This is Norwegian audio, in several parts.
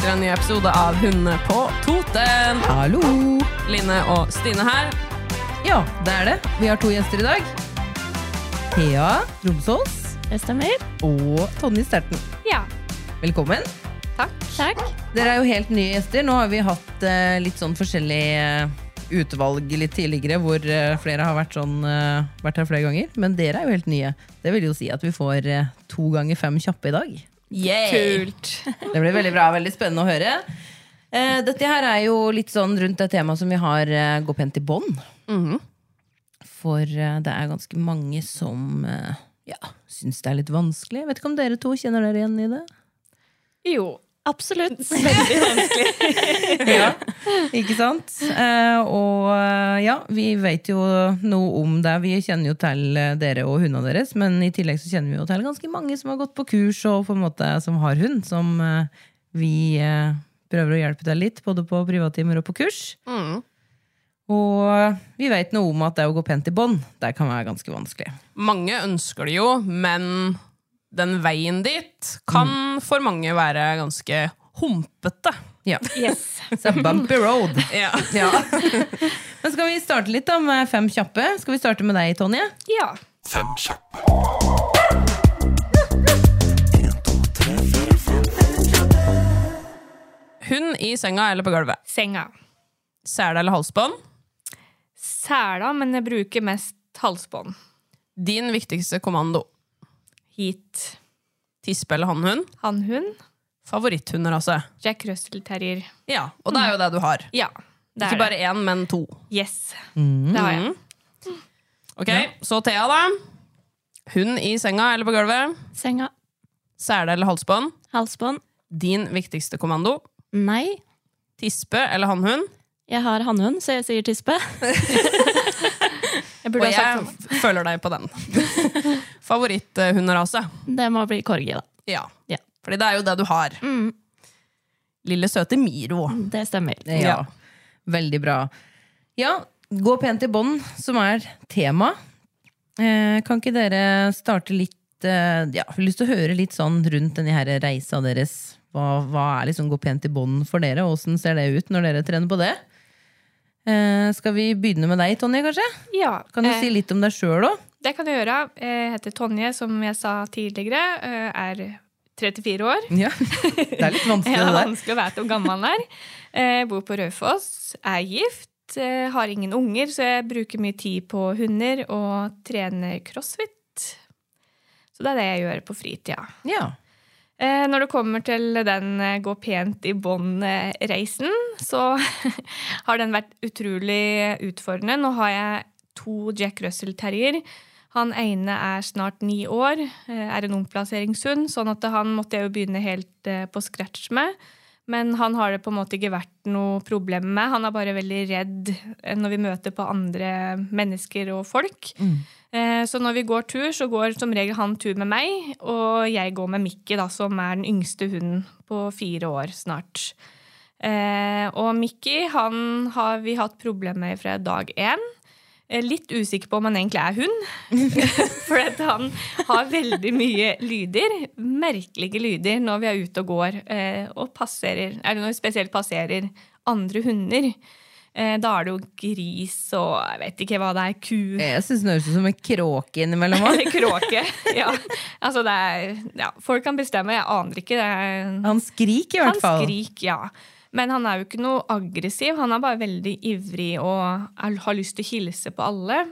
Til en ny episode av Hundene på Toten. Hallo! Line og Stine her. Ja, det er det. Vi har to gjester i dag. Thea Romsås Det stemmer. og Tonje Sterten. Ja. Velkommen. Takk. Takk. Dere er jo helt nye gjester. Nå har vi hatt eh, litt sånn forskjellig eh, utvalg litt tidligere, hvor eh, flere har vært, sånn, eh, vært her flere ganger. Men dere er jo helt nye. Det vil jo si at vi får eh, to ganger fem kjappe i dag. Kult. Det blir veldig bra. Veldig spennende å høre. Eh, dette her er jo litt sånn rundt det temaet som vi har eh, Gå pent i bånd. For eh, det er ganske mange som eh, ja, syns det er litt vanskelig. Jeg vet ikke om dere to kjenner dere igjen i det? Jo, absolutt. Veldig vanskelig. Ja, ikke sant? Eh, og eh, ja, vi vet jo noe om det. Vi kjenner jo til eh, dere og hundene deres, men i tillegg så kjenner vi jo til ganske mange som har gått på kurs og på en måte som har hund, som vi prøver å hjelpe til litt, både på privattimer og på kurs. Mm. Og vi vet noe om at det å gå pent i bånd, det kan være ganske vanskelig. Mange ønsker det jo, men den veien dit kan for mange være ganske humpete. Ja. Yes. Så bumpy road. Ja. Ja. Men skal vi starte litt da med fem kjappe? Skal vi starte med deg, Tonje? Ja. Fem kjappe. Hund i senga eller på gulvet. Senga. Sele eller halsbånd. Sæla, men jeg bruker mest halsbånd. Din viktigste kommando. Hit. Tispe eller hannhund. Hannhund. Favoritthunder, altså? Jack Russell Terrier. Ja, og det er jo det du har. Ja, det Ikke er bare én, men to. Yes. Yes. Det har jeg. Ok, Så Thea, da. Hund i senga eller på gulvet. Senga. Sele eller halsbånd. Halsbånd. Din viktigste kommando. Nei. Tispe eller hannhund. Jeg har hannhund, så jeg sier tispe. Jeg Og ha jeg sagt følger deg på den. Favoritthunderase. Det må bli corgi, da. Ja. Ja. Fordi det er jo det du har. Mm. Lille søte Miro. Det stemmer. Ja. Veldig bra. Ja, gå pent i bånd, som er tema. Eh, kan ikke dere starte litt eh, Ja, jeg har lyst til å høre litt sånn rundt denne her reisa deres. Hva, hva er liksom gå pent i bånd for dere? og Åssen ser det ut når dere trener på det? Eh, skal vi begynne med deg, Tonje, kanskje? Ja, Kan du eh, si litt om deg sjøl òg? det kan du gjøre. Jeg heter Tonje, som jeg sa tidligere. eh, Er 34 år. Ja. Det er litt vanskelig, Det er der. vanskelig å vite hvor gammel man er. Jeg Bor på Raufoss, er gift, har ingen unger, så jeg bruker mye tid på hunder og trener crossfit. Så det er det jeg gjør på fritida. Ja. Eh, Når det kommer til den eh, gå pent i bånd-reisen, så har den vært utrolig utfordrende. Nå har jeg to Jack Russell Terrier. Han ene er snart ni år, eh, er en omplasseringshund, sånn at han måtte jeg jo begynne helt på scratch med. Men han har det på en måte ikke vært noe problem med. Han er bare veldig redd når vi møter på andre mennesker og folk. Eh, Så når vi går tur, så går som regel han tur med meg, og jeg går med da, som er den yngste hunden på fire år snart. Eh, og Mickey han har vi hatt problemer med fra dag én. Eh, Litt usikker på om han egentlig er hund. For han har veldig mye lyder, merkelige lyder, når vi er ute og går eh, og passerer, eller når vi spesielt passerer andre hunder. Eh, Da er det jo gris og jeg vet ikke hva det er, ku Jeg syns det høres ut som en kråke innimellom. kråke. Ja. Altså det er, ja, folk kan bestemme, jeg aner ikke. Det er, Han skriker i han hvert fall. skriker, ja. Men han er jo ikke noe aggressiv. Han er bare veldig ivrig og er, har lyst til å hilse på alle.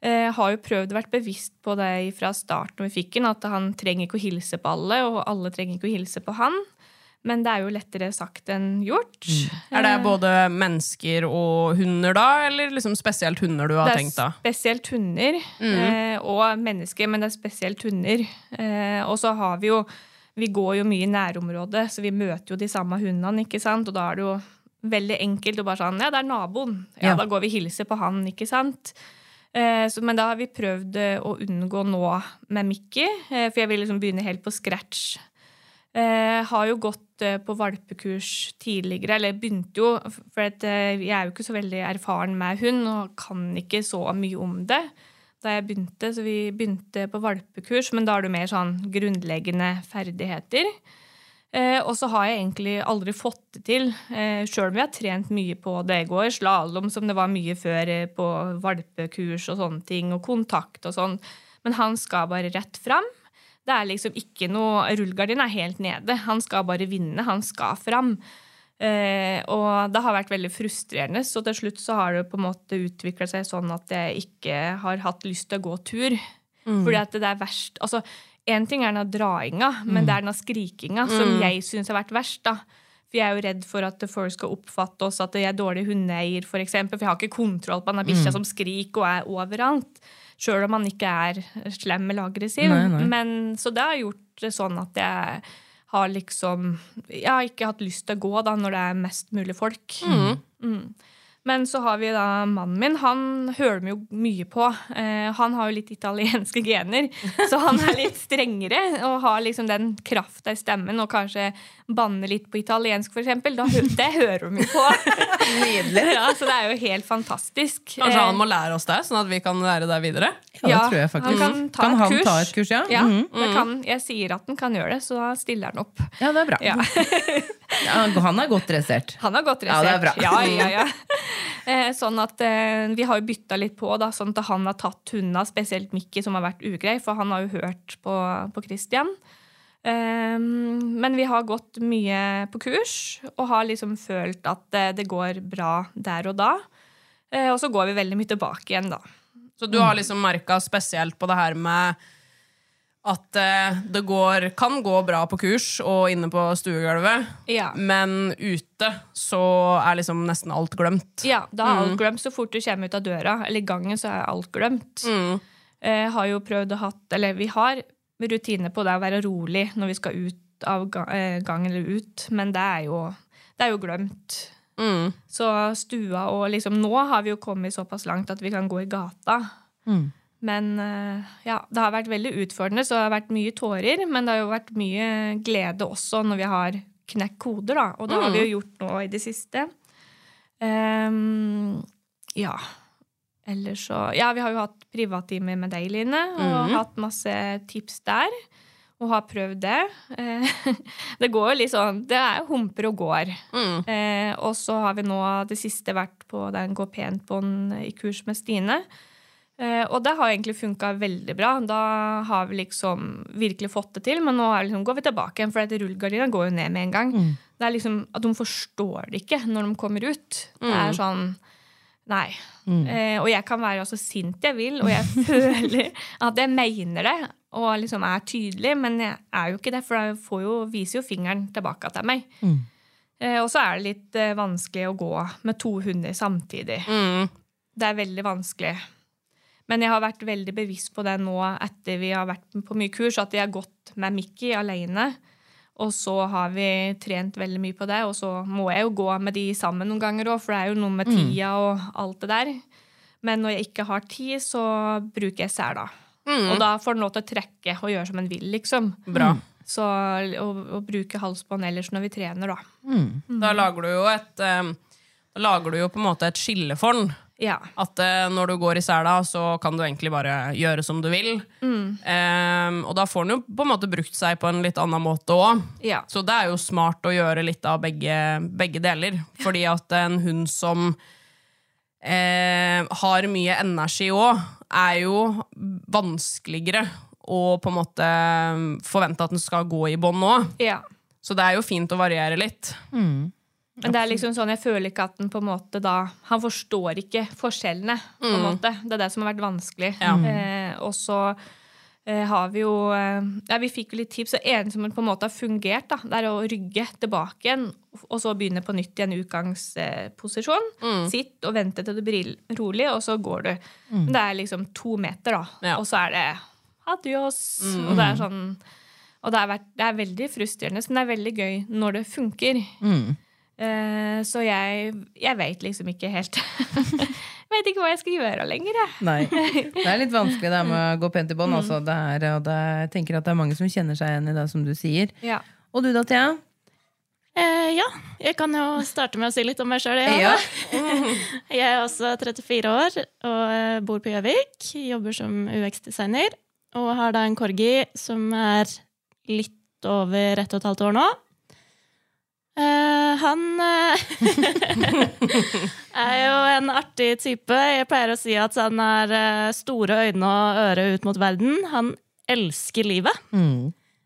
Eh, har jo prøvd å være bevisst på det fra starten vi fikk den, at han trenger ikke å hilse på alle, og alle trenger ikke å hilse på han. Men det er jo lettere sagt enn gjort. Er det både mennesker og hunder da, eller liksom spesielt hunder du har tenkt, da? det er spesielt hunder mm. og mennesker, men det er spesielt hunder. Eh, og så har vi jo Vi går jo mye i nærområdet, så vi møter jo de samme hundene, ikke sant? Og da er det jo veldig enkelt å bare sånn Ja, det er naboen. Ja, Ja. da går vi og hilser på han, ikke sant? Eh, så, men da har vi prøvd eh, å unngå nå med Mickey, eh, for jeg vil liksom begynne helt på scratch. Eh, har jo gått eh, på valpekurs tidligere, eller begynte jo For at, eh, jeg er jo ikke så veldig erfaren med hund og kan ikke så mye om det da jeg begynte. Så vi begynte på valpekurs, men da er det mer sånn grunnleggende ferdigheter. Eh, og så har jeg egentlig aldri fått det til, eh, sjøl om vi har trent mye på det i går. Slalåm som det var mye før eh, på valpekurs og sånne ting, og kontakt og sånn. Men han skal bare rett fram. Det er liksom ikke noe Rullegardinen er helt nede. Han skal bare vinne. Han skal fram. Eh, og det har vært veldig frustrerende, så til slutt så har det på en måte utvikla seg sånn at jeg ikke har hatt lyst til å gå tur. Fordi at det er verst Altså, én ting er den drainga, men det er den skrikinga som jeg syns har vært verst. da. For jeg er jo redd for at folk skal oppfatte oss at jeg er dårlig hundeeier, for eksempel. For jeg har ikke kontroll på denne bikkja som skriker og er overalt. Sjøl om han ikke er slem eller aggressiv. Nei, nei. Men, så det har gjort det sånn at jeg har liksom Jeg har ikke hatt lyst til å gå da når det er mest mulig folk. Mm. Men så har vi da mannen min. Han hører vi jo mye på. Eh, han har jo litt italienske gener, så han er litt strengere og har liksom den krafta i stemmen og kanskje banner litt på italiensk, for eksempel. Det hører vi på. Nydelig. Ja, så det er jo helt fantastisk. Kanskje Eh, han må lære oss det, sånn at vi kan lære det videre? Ja, det tror jeg faktisk. han kan ta kan et han kurs. ta et kurs, ja? ja, mm det kan, jeg sier at han kan gjøre det, så da stiller han opp. ja det er bra. Ja. Ja, han er godt dressert. Han har godt Ja, det er bra. Ja, ja, ja. Eh, Sånn at eh, Vi har jo bytta litt på, da, sånn at han har tatt hundene, spesielt Mikki, som har vært ugrei, for han har jo hørt på, på Christian. Eh, Men vi har gått mye på kurs og har liksom følt at eh, det går bra der og da. Eh, Og så går vi veldig mye tilbake igjen, da. Så du har liksom merka spesielt på det her med at eh, det går, kan gå bra på kurs og inne på stuegulvet, Ja. men ute så er liksom nesten alt glemt. Ja, da er alt glemt så fort du kommer ut av døra. Eller i gangen så er alt glemt. Eh, har jo prøvd å hatt, eller vi har rutiner på det å være rolig når vi skal ut av eh, eller ut, men det er jo, det er jo glemt. Mm. Så stua og liksom Nå har vi jo kommet såpass langt at vi kan gå i gata. Men eh, ja, det har vært veldig utfordrende, så det har vært mye tårer. Men det har jo vært mye glede også når vi har knekt koder, da. Og det har vi jo gjort nå i det siste. Um, ja. Ellers så Ja, vi har jo hatt privattimer med deg, Line, og hatt masse tips der. Og har prøvd det. Eh, det går jo litt sånn Det er humper og går. Eh, og så har vi nå det siste vært på den Gå pent-bånd i kurs med Stine. Eh, og det har egentlig funka veldig bra. Da har vi liksom virkelig fått det til. Men nå liksom, går vi tilbake igjen, for rullegardina går jo ned med en gang. Det er liksom at De forstår det ikke når de kommer ut. Det er sånn Nei. Eh, og jeg kan være så sint jeg vil, og jeg føler at jeg mener det og liksom er tydelig, men jeg er jo ikke det, for jeg jo, viser jo fingeren tilbake til meg. Eh, og så er det litt eh, vanskelig å gå med to hunder samtidig. Det er veldig vanskelig. Men jeg har vært veldig bevisst på det nå etter vi har vært på mye kurs, at jeg har gått med Mickey alene. Og så har vi trent veldig mye på det, og så må jeg jo gå med de sammen noen ganger òg, for det er jo noe med tida og alt det der. Men når jeg ikke har tid, så bruker jeg sela. Og da får den lov til å trekke og gjøre som den vil, liksom. Bra. Så å, bruke halsbånd ellers når vi trener, da. Da lager du jo et um, Da lager du jo på en måte et skille for den. Ja. At eh, når du går i sela, så kan du egentlig bare gjøre som du vil. Eh, og da får den jo på en måte brukt seg på en litt annen måte òg. ja. Så det er jo smart å gjøre litt av begge, begge deler. Fordi at en hund som eh, har mye energi òg, er jo vanskeligere å på en måte forvente at den skal gå i bånd òg. ja. Så det er jo fint å variere litt. Men det er liksom sånn, jeg føler ikke at den på en måte da Han forstår ikke forskjellene, på en måte. Det er det som har vært vanskelig. Eh, og så eh, har vi jo eh, Ja, vi fikk jo litt tips. Det en som på en måte har fungert, da, det er å rygge tilbake igjen, og så begynne på nytt i en utgangsposisjon. Sitt og vente til du blir rolig, og så går du. Men det er liksom to meter, da. Ja. Og så er det adios. Og det er sånn og det, har vært, det er veldig frustrerende, men det er veldig gøy når det funker. Eh, så jeg, jeg vet liksom ikke helt vet ikke hva jeg skal gjøre lenger, jeg. Nei. Det er litt vanskelig det med å gå pent i bånd. Altså. Det og det jeg tenker at det er mange som kjenner seg igjen i det som du sier. Ja. Og du da, Thea? Eh, ja, jeg kan jo starte med å si litt om meg sjøl. Ja. Jeg er også 34 år og eh, bor på Gjøvik. Jobber som UX-designer. Og har da en corgi som er litt over ett og et halvt år nå. Eh, han eh, er jo en artig type. Jeg pleier å si at han har eh, store øyne og øre ut mot verden. Han elsker livet.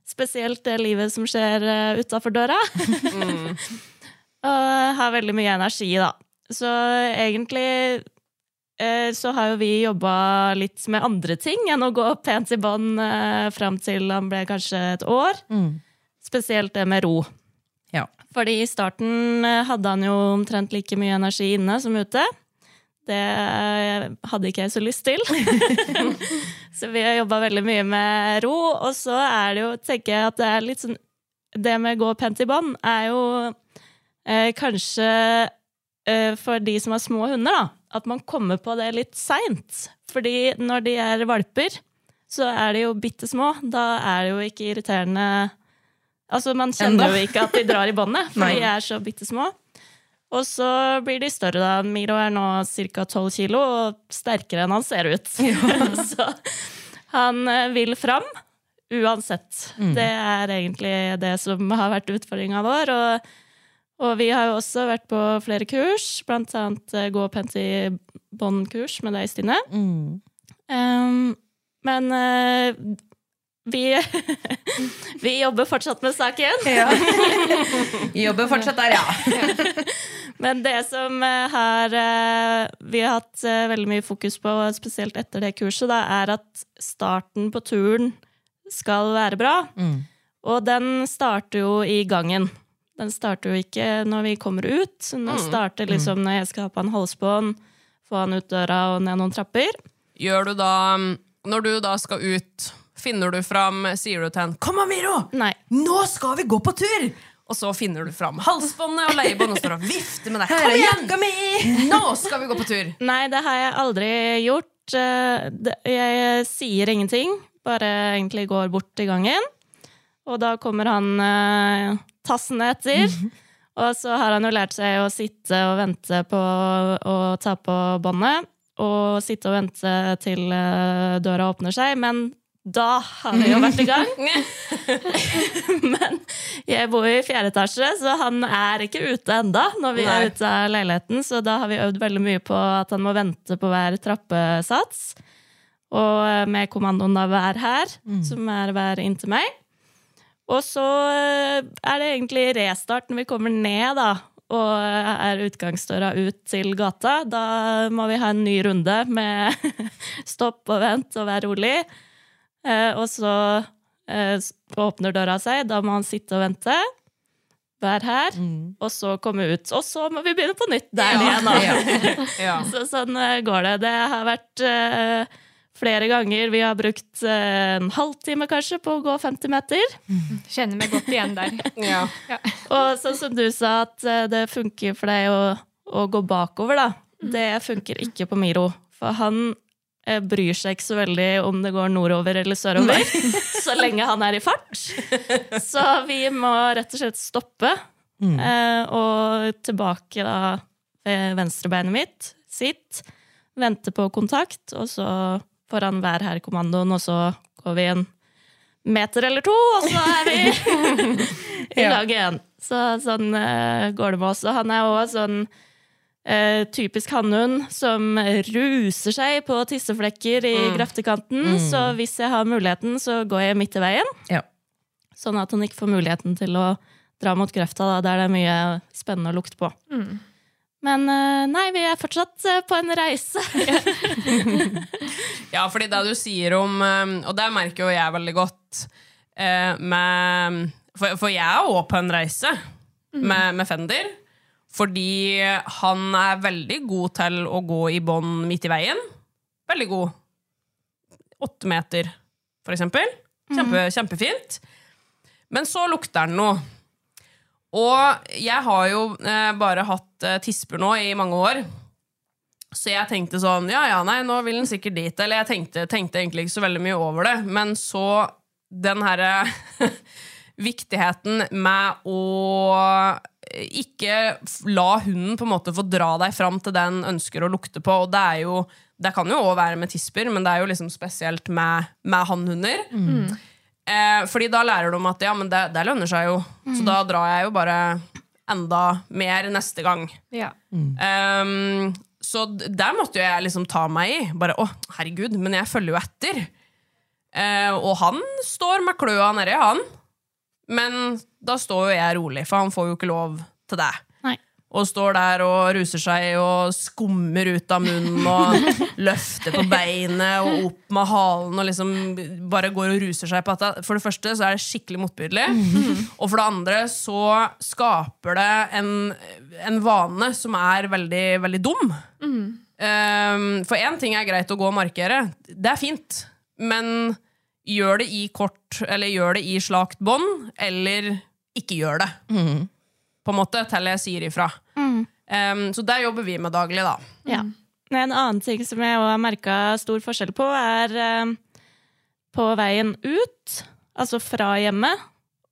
Spesielt det livet som skjer uh, utafor døra. og har veldig mye energi, da. Så egentlig eh, så har jo vi jobba litt med andre ting enn å gå pent i bånd eh, fram til han ble kanskje et år. Spesielt det med ro. Fordi i starten eh, hadde han jo omtrent like mye energi inne som ute. Det eh, hadde ikke jeg så lyst til. så vi har jobba veldig mye med ro. Og så er det jo, tenker jeg at det er litt sånn Det med gå pent i bånd er jo eh, kanskje eh, for de som har små hunder, da, at man kommer på det litt seint. Fordi når de er valper, så er de jo bitte små. Da er det jo ikke irriterende Altså, man kjenner Enda. jo ikke at de drar i båndet, for de er så bitte små. Og så blir de større, da. Miro er nå ca. 12 kilo og sterkere enn han ser ut. så han eh, vil fram uansett. Det er egentlig det som har vært utfordringa vår. Og, og vi har jo også vært på flere kurs, blant annet eh, gå pent i bånd-kurs med deg, Stine. Um, men eh, vi, vi jobber fortsatt med saken. Jobber fortsatt der, ja. Men det som eh, har eh, vi har hatt eh, veldig mye fokus på, spesielt etter det kurset, da, er at starten på turen skal være bra. Og den starter jo i gangen. Den starter jo ikke når vi kommer ut. Den starter liksom når jeg skal ha på en halsbånd, få han ut døra og ned noen trapper. Gjør du da Når du da skal ut, finner du fram Sier du til henne 'Kom, Amiro! Nei. Nå skal vi gå på tur!' Og så finner du fram halsbåndet og leiebåndet og står og vifter med deg. Kom igjen! Nå skal vi gå på tur! Nei, det har jeg aldri gjort. Eh, Jeg sier ingenting, bare egentlig går bort i gangen. Og da kommer han eh, tassende etter. Og så har han jo lært seg å sitte og vente på å ta på båndet. Og sitte og vente til eh, døra åpner seg. Men da har vi jo vært i gang. Men jeg bor i fjerde etasje, så han er ikke ute enda når vi Nei. er ute av leiligheten. Så da har vi øvd veldig mye på at han må vente på hver trappesats. Og eh, med kommandoen da 'vær her', som er 'vær inntil meg'. Og så eh, er det egentlig restart når vi kommer ned, da. Og er utgangsdøra ut til gata. Da må vi ha en ny runde med stopp og vent og være rolig. Eh, og så eh, åpner døra seg. Da må han sitte og vente. Vær her. Og så komme ut. Og så må vi begynne på nytt der igjen. Da. Ja. Så sånn eh, går det. Det har vært eh, flere ganger vi har brukt eh, en halvtime kanskje på å gå 50 meter. Kjenner meg godt igjen der. Ja. Og sånn som du sa, at eh, det funker for deg å, å gå bakover, da. Det funker ikke på Miro. For han bryr seg ikke så veldig om det går nordover eller sørover, så lenge han er i fart. Så vi må rett og slett stoppe. Mm. og tilbake da ved venstrebeinet mitt, sitt, vente på kontakt, og så får han være her-kommandoen, og så går vi en meter eller to, og så er vi i lag igjen. Så sånn eh, går det med oss. Og han er òg sånn eh, typisk hannhund som ruser seg på tisseflekker i graftekanten. Så hvis jeg har muligheten, så går jeg midt i veien. Ja. Sånn at han ikke får muligheten til å dra mot grøfta, da, der det er mye spennende å lukte på. Men eh, nei, vi er fortsatt eh, på en reise. Ja, fordi det du sier om Og det merker jo jeg veldig godt med for, for jeg er òg på en reise med, med Fender. Fordi han er veldig god til å gå i bånn midt i veien. Veldig god. Åtte meter, for eksempel. Kjempe, Kjempefint. Men så lukter den noe. Og jeg har jo eh, bare hatt eh, tisper nå i mange år. Så jeg tenkte sånn, ja, ja, nei, nå vil den sikkert dit. Eller jeg tenkte, tenkte egentlig ikke så veldig mye over det. Men så den herre viktigheten med å ikke la hunden på en måte få dra deg fram til den ønsker å lukte på. Og det er jo det kan jo òg være med tisper, men det er jo liksom spesielt med, med hannhunder. Eh, fordi da lærer de at ja, men det, det lønner seg jo. Så da drar jeg jo bare enda mer neste gang. Ja. Um, så der måtte jo jeg liksom ta meg i. Bare, å, herregud, men jeg følger jo etter. Eh, og han står med kløa nedi, han. Men da står jo jeg rolig, for han får jo ikke lov til det. Nei. Og står der og ruser seg og skummer ut av munnen og løfter på beinet og opp med halen og liksom bare går og ruser seg på dette. For det første så er det skikkelig motbydelig. Og for det andre så skaper det en, en vane som er veldig, veldig dum. Um, for én ting er greit å gå og markere. Det er fint. Men gjør det i kort, eller gjør det i slakt bånd, eller ikke gjør det. På en måte, til jeg sier ifra. Um, så der jobber vi med daglig, da. Ja. En annen ting som jeg også har merka stor forskjell på, er um, på veien ut, altså fra hjemmet,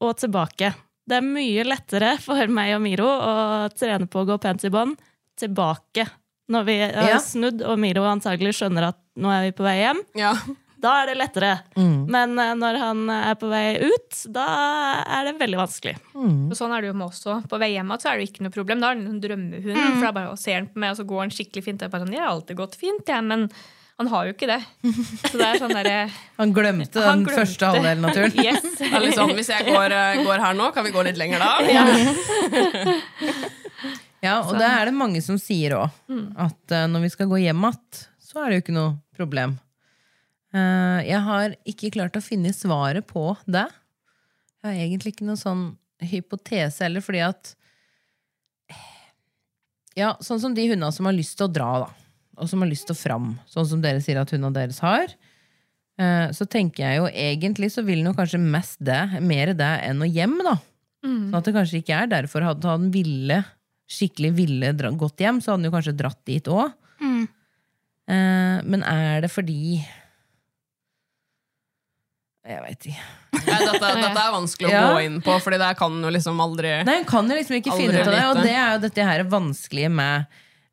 og tilbake. Det er mye lettere for meg og Miro å trene på å gå pent i bånd tilbake. Når vi har Ja. snudd, og Miro antagelig skjønner at nå er vi på vei hjem, Ja. Da er det lettere. Men eh, når han er på vei ut, da er det veldig vanskelig. Og sånn er det jo med oss også. På vei hjem så er det jo ikke noe problem. Da er det en drømmehund. For da bare ser han på meg, og så går han skikkelig fint. Jeg bare sånn, jeg har alltid gått fint, jeg, men han har jo ikke det. Så det er sånn der, Han glemte den Han glemte. første halvdelen av turen. Yes. Det er litt sånn, hvis jeg går, eh, går her nå, kan vi gå litt lenger da? Ja, og det er det mange som sier òg. At eh, når vi skal gå hjem igjen, så er det jo ikke noe problem. Eh, jeg har ikke klart å finne svaret på det. Jeg har egentlig ikke noen sånn hypotese heller, fordi at Ja, sånn som de hundene som har lyst til å dra, da. Og som har lyst til å fram, sånn som dere sier at hundene deres har. eh, Så tenker jeg jo egentlig så vil nok kanskje mest det, mer det enn å hjem, da. Sånn at det kanskje ikke er derfor. Hadde han ville, skikkelig ville gått hjem, så hadde han jo kanskje dratt dit òg. Mm. men er det fordi Jeg veit ikke. Nei, dette, dette er vanskelig å Ja. gå inn på, Fordi det kan jo liksom aldri Nei, hun kan jo liksom ikke finne ut av det. Og det er jo dette her vanskelige med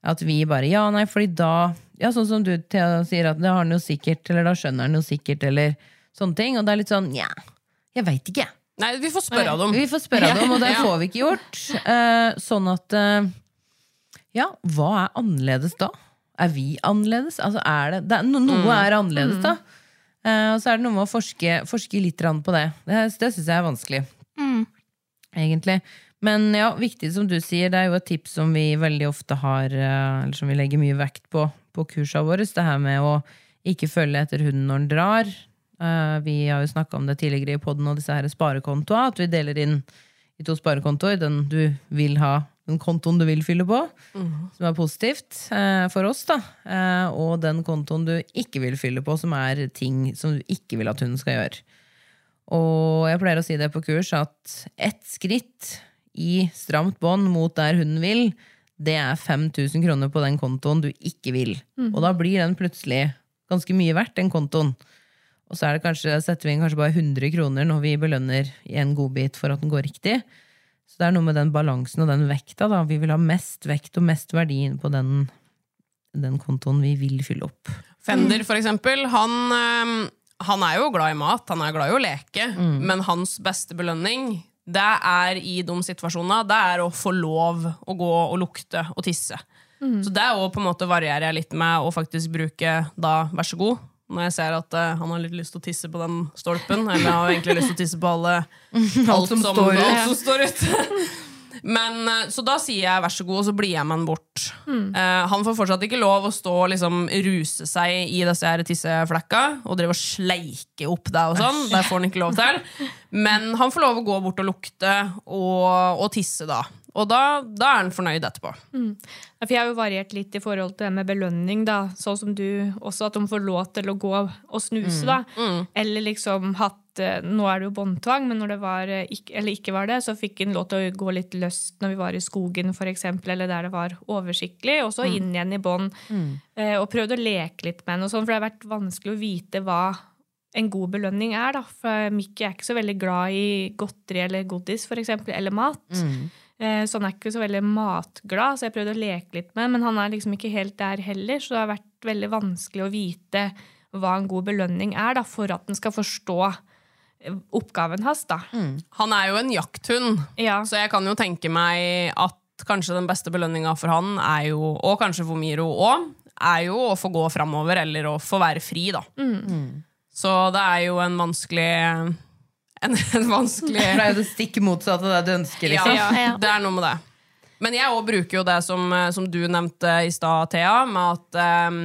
at vi bare Ja, nei, fordi da Ja, sånn som du Thea, sier, at det har han jo sikkert, eller da skjønner han jo sikkert, eller sånne ting. Og det er litt sånn Nja, jeg veit ikke. Nei, vi får spørre dem. Vi får spørre dem, og det Ja. får vi ikke gjort. Uh, sånn at uh, Ja, hva er annerledes da? Er vi annerledes? Altså, er det, det er, no, Noe er annerledes, da. Eh, og så er det noe med å forske, forske litt på det. Det, det syns jeg er vanskelig. Egentlig. Men ja, viktig som du sier, det er jo et tips som vi veldig ofte har, eh, eller som vi legger mye vekt på på kursa våre. Det her med å ikke følge etter hunden når den drar. Eh, vi har jo snakka om det tidligere i poden og disse her sparekontoene. At vi deler inn i to sparekontoer. Den du vil ha, den kontoen du vil fylle på, som er positivt eh, for oss, da. Eh, og den kontoen du ikke vil fylle på, som er ting som du ikke vil at hun skal gjøre. Og jeg pleier å si det på kurs at ett skritt i stramt bånd mot der hun vil, det er 5000 kroner på den kontoen du ikke vil. Og da blir den plutselig ganske mye verdt, den kontoen. Og så er det kanskje, setter vi inn kanskje bare 100 kroner når vi belønner i en godbit for at den går riktig. Så det er noe med den balansen og den vekta. da. Vi vil ha mest vekt og mest verdi inn på den, den kontoen vi vil fylle opp. Fender, for eksempel, han, eh, han er jo glad i mat, han er glad i å leke, men hans beste belønning det er i de situasjonene det er å få lov å gå og lukte og tisse. Så det er også på en måte varierer jeg litt med å faktisk bruke da vær så god, Når jeg ser at uh, han har litt lyst til å tisse på den stolpen. Eller har egentlig lyst til å tisse på alle, alt, som står ut. alt som står ute. Men, eh, så da sier jeg vær så god, og så blir jeg med han bort. Eh, han får fortsatt ikke lov å stå og liksom ruse seg i disse her tisseflekka og drive og sleike opp deg og sånn. Det får han ikke lov til. Men han får lov å gå bort og lukte og, og tisse da. Og da, da er han fornøyd etterpå. Ja, For jeg har jo variert litt i forhold til det med belønning, da. Sånn som du også, at de får lov til å gå og snuse, da. Eller liksom hatt eh, Nå er det jo båndtvang, men når det var eh, eller ikke var det, så fikk en lov til å gå litt løst når vi var i skogen, for eksempel, eller der det var oversiktlig, og så inn igjen i bånd. Eh, og prøvd å leke litt med henne, og sånn, for det har vært vanskelig å vite hva en god belønning er, da. For Mikki er ikke så veldig glad i godteri eller godis, for eksempel, eller mat. Eh, Så han er ikke så veldig matglad, så jeg prøvde å leke litt med men han er liksom ikke helt der heller, så det har vært veldig vanskelig å vite hva en god belønning er, da, for at den skal forstå eh, oppgaven hans, da. Han er jo en jakthund, Ja. så jeg kan jo tenke meg at kanskje den beste belønninga for han, er jo, og kanskje for Miro òg, er jo å få gå framover eller å få være fri, da. Så det er jo en vanskelig En, en vanskelig For det er jo det stikk motsatte av det du ønsker, liksom. Ja, Ja. det er noe med det. Men jeg òg bruker jo det som, eh, som du nevnte i stad, Thea, med at um,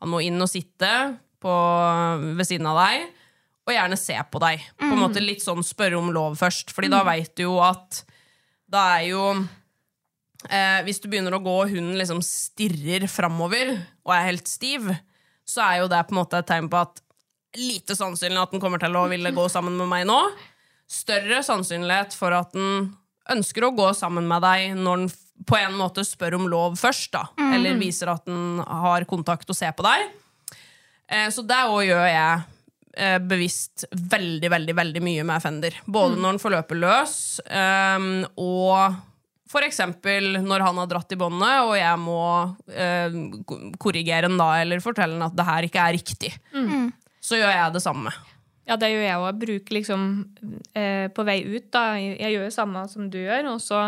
han må inn og sitte på, ved siden av deg, og gjerne se på deg. På en måte Litt sånn spørre om lov først, Fordi da veit du jo at da er jo eh, Hvis du begynner å gå, og hunden liksom stirrer framover og er helt stiv, så er jo det på en måte et tegn på at lite sannsynlig at den kommer til å ville gå sammen med meg nå. Større sannsynlighet for at den ønsker å gå sammen med deg når den på en måte spør om lov først, da. Eller viser at den har kontakt og ser på deg. Eh, så det òg gjør jeg eh, bevisst veldig, veldig veldig mye med Fender. Både når den får løpe løs, eh, og eksempel når han har dratt i båndet, og jeg må eh, korrigere den da, eller fortelle den at det her ikke er riktig. Så gjør jeg det samme. Ja, det gjør jeg òg. Bruker liksom eh, på vei ut, da. Jeg gjør det samme som du gjør. Og så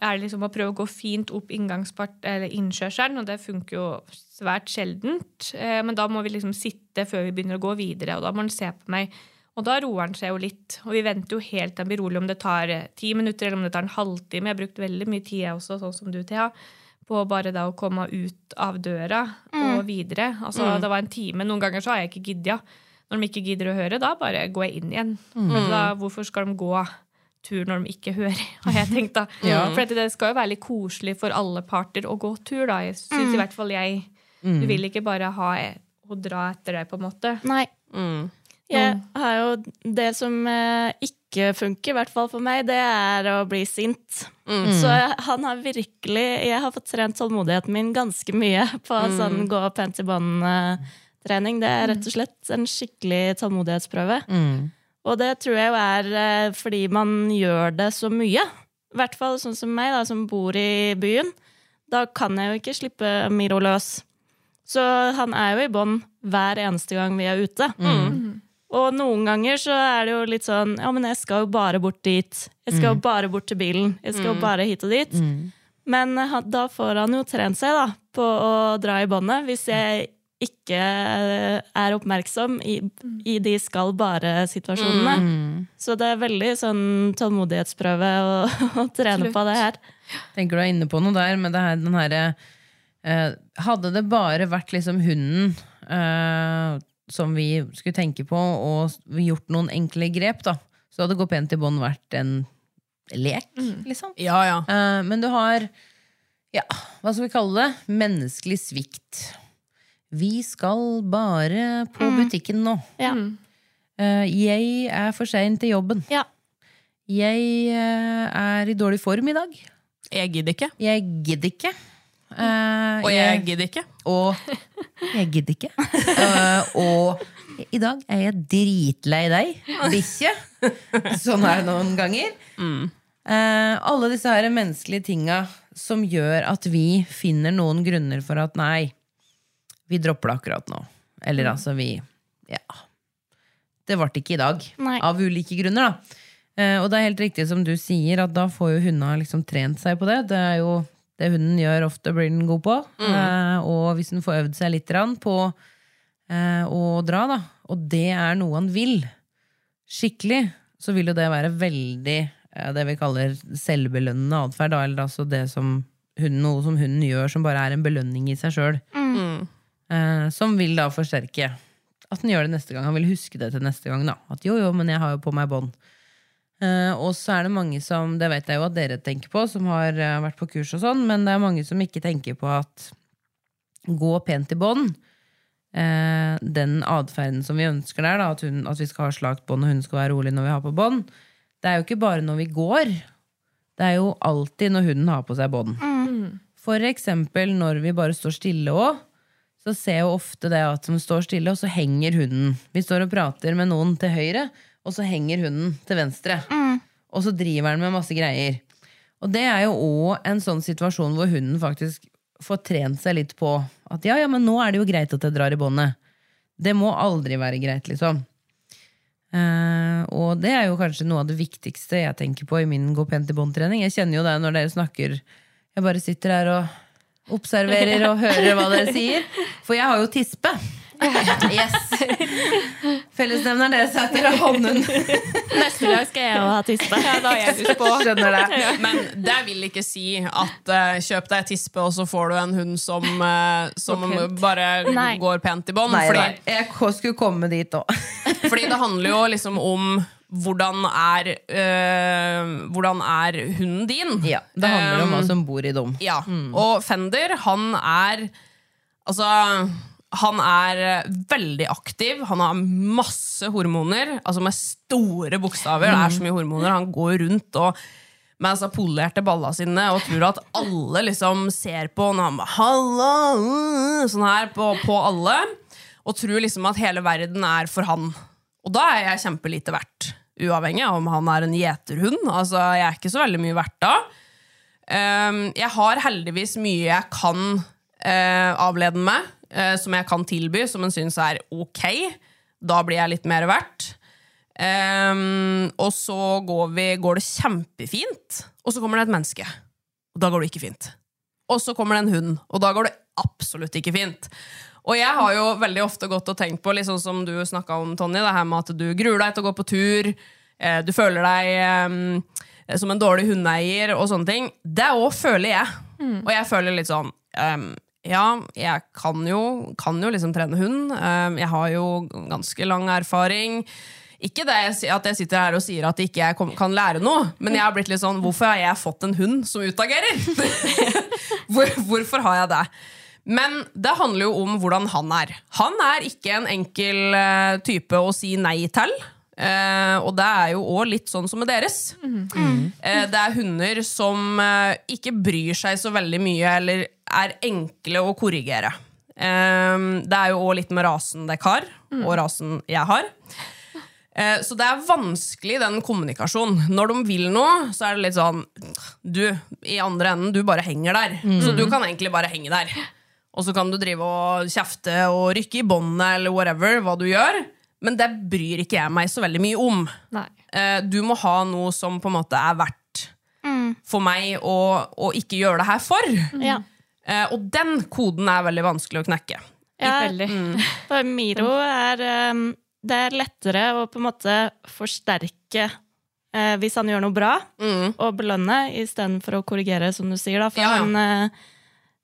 er det liksom å prøve å gå fint opp innkjørselen, og det funker jo svært sjeldent. Eh, men da må vi liksom sitte før vi begynner å gå videre, og da må han se på meg. Og da roer han seg jo litt. Og vi venter jo helt til han blir rolig, om det tar eh, ti minutter eller om det tar en halvtime. Jeg har brukt veldig mye tid, jeg også, sånn som du, Thea, på bare da å komme ut av døra og videre. Altså, Det var en time. Noen ganger så har jeg ikke giddet. Når de ikke gidder å høre, da bare går jeg inn igjen. Men da, hvorfor skal de gå tur når de ikke hører, har jeg tenkt da. For det skal jo være litt koselig for alle parter å gå tur, da. Jeg synes i hvert fall jeg Du vil ikke bare ha å dra etter deg, på en måte. Nei. Mm. Jeg har jo Det som eh, ikke funker, i hvert fall for meg, det er å bli sint. Så jeg, han har virkelig Jeg har fått trent tålmodigheten min ganske mye på sånn gå pent i bånd-trening. Det er rett og slett en skikkelig tålmodighetsprøve. Og det tror jeg jo er eh, fordi man gjør det så mye. I hvert fall sånn som meg, da, som bor i byen. Da kan jeg jo ikke slippe Miro løs. Så han er jo i bånd hver eneste gang vi er ute. Og noen ganger så er det jo litt sånn Ja, men jeg skal jo bare bort dit. Jeg skal jo bare bort til bilen. Jeg skal jo bare hit og dit. Men eh, da får han jo trent seg da på å dra i båndet. Hvis jeg ikke eh, er oppmerksom i, i de skal bare-situasjonene. Så det er veldig sånn tålmodighetsprøve å, å trene Slutt. på det her. tenker du er inne på noe der med det her, den herre eh, Hadde det bare vært liksom hunden eh, som vi skulle tenke på, og gjort noen enkle grep, da, så hadde Gå pent i bånd vært en lek, liksom. Ja, ja. Uh, men du har ja, hva skal vi kalle det? Menneskelig svikt. Vi skal bare på butikken nå. Ja. Uh, jeg er for sein til jobben. Ja. Jeg uh, er i dårlig form i dag. Jeg gidder ikke. Jeg gidder ikke. Eh, Og jeg gidder ikke. og jeg gidder ikke. Uh, og i dag er jeg dritlei deg, bikkje. Sånn er det noen ganger. Eh, alle disse her menneskelige tinga som gjør at vi finner noen grunner for at nei, vi dropper det akkurat nå. Eller altså, vi Ja. Det ble ikke i dag. Nei. Av ulike grunner, da. Eh, og det er helt riktig som du sier, at da får jo hundene liksom trent seg på det. Det er jo det hunden gjør ofte, blir den god på. Eh, og hvis den får øvd seg litt på eh, å dra, da, og det er noe han vil, skikkelig, så vil jo det være veldig eh, det vi kaller selvbelønnende atferd, eller altså det som hunden, noe som hunden gjør som bare er en belønning i seg sjøl. Eh, som vil da forsterke at den gjør det neste gang. Han vil huske det til neste gang. da At jo, jo, men jeg har jo på meg bånd. Eh, og så er det mange som, det vet jeg jo at dere tenker på, som har uh, vært på kurs og sånn, men det er mange som ikke tenker på at gå pent i bånd, Uh, den atferden som vi ønsker der, da, at, hun, at vi skal ha slakt bånd og hun skal være rolig når vi har på bånd, det er jo ikke bare når vi går. Det er jo alltid når hunden har på seg bånd. For eksempel når vi bare står stille òg, så ser jeg jo ofte det at som står stille, og så henger hunden. Vi står og prater med noen til høyre, og så henger hunden til venstre. Og så driver den med masse greier. Og det er jo òg en sånn situasjon hvor hunden faktisk får trent seg litt på at ja, ja, men nå er det jo greit at jeg drar i båndet. Det må aldri være greit, liksom. Uh, og det er jo kanskje noe av det viktigste jeg tenker på i min gå pent i bånd-trening. Jeg kjenner jo det når dere snakker. Jeg bare sitter her og observerer og hører hva dere sier. For jeg har jo tispe. Yes. Fellesnevneren deres er dere har. Neste dag skal jeg jo ha tispe. Ja, da er jeg tispe. Skjønner det. Men det vil ikke si at uh, kjøp deg tispe, og så får du en hund som, uh, som bare Nei. går pent i bånd. Jeg skulle komme dit òg. fordi det handler jo liksom om hvordan er, øh, hvordan er hunden din? Ja, det handler om hva som bor i dem. Ja, og Fender, han er Altså, han er veldig aktiv. Han har masse hormoner, altså med store bokstaver. Det er så mye hormoner. Han går rundt og med altså polerte balla sine og tror at alle liksom ser på når han bare Halla! uh», Sånn her på, på alle. Og tror liksom at hele verden er for han. Og da er jeg kjempelite verdt. Uavhengig av om han er en gjeterhund. Altså, jeg er ikke så veldig mye verdt da. Um, jeg har heldigvis mye jeg kan uh, avlede med, eh, som jeg kan tilby, som en syns er ok. Da blir jeg litt mer verdt. Um, og så går, vi, går det kjempefint, og så kommer det et menneske. Og da går det ikke fint. Og så kommer det en hund, og da går det absolutt ikke fint. Og jeg har jo veldig ofte gått og tenkt på, sånn som du snakka om, Tonje, det her med at du gruer deg til å gå på tur, eh, du føler deg eh, som en dårlig hundeeier og sånne ting. Det òg føler jeg. Og jeg føler litt sånn ehm, Ja, jeg kan jo, kan jo liksom trene hund. Ehm, jeg har jo ganske lang erfaring. Ikke det at jeg sitter her og sier at ikke jeg ikke kan lære noe, men jeg har blitt litt sånn Hvorfor har jeg fått en hund som utagerer? Hvor, hvorfor har jeg det? Men det handler jo om hvordan han er. Han er ikke en enkel eh, type å si nei til. Eh, og det er jo òg litt sånn som med deres. Eh, det er hunder som ikke bryr seg så veldig mye, eller er enkle å korrigere. Um, det er jo òg litt med rasen dere har, og rasen jeg har. Eh, Så det er vanskelig, den kommunikasjonen. Når de vil noe, så er det litt sånn Du, i andre enden, du bare henger der. Så du kan egentlig bare henge der. Og så kan du drive og kjefte og rykke i båndet eller whatever, hva du gjør. Men det bryr ikke jeg meg så veldig mye om. Eh, Du må ha noe som på en måte er verdt for meg å, å ikke gjøre det her for. Ja. Eh, Og den koden er veldig vanskelig å knekke. Ja, Veldig. For Miro er um, Det er lettere å på en måte forsterke eh, hvis han gjør noe bra, og belønne istedenfor å korrigere, som du sier. Da, for Ja, ja. han eh,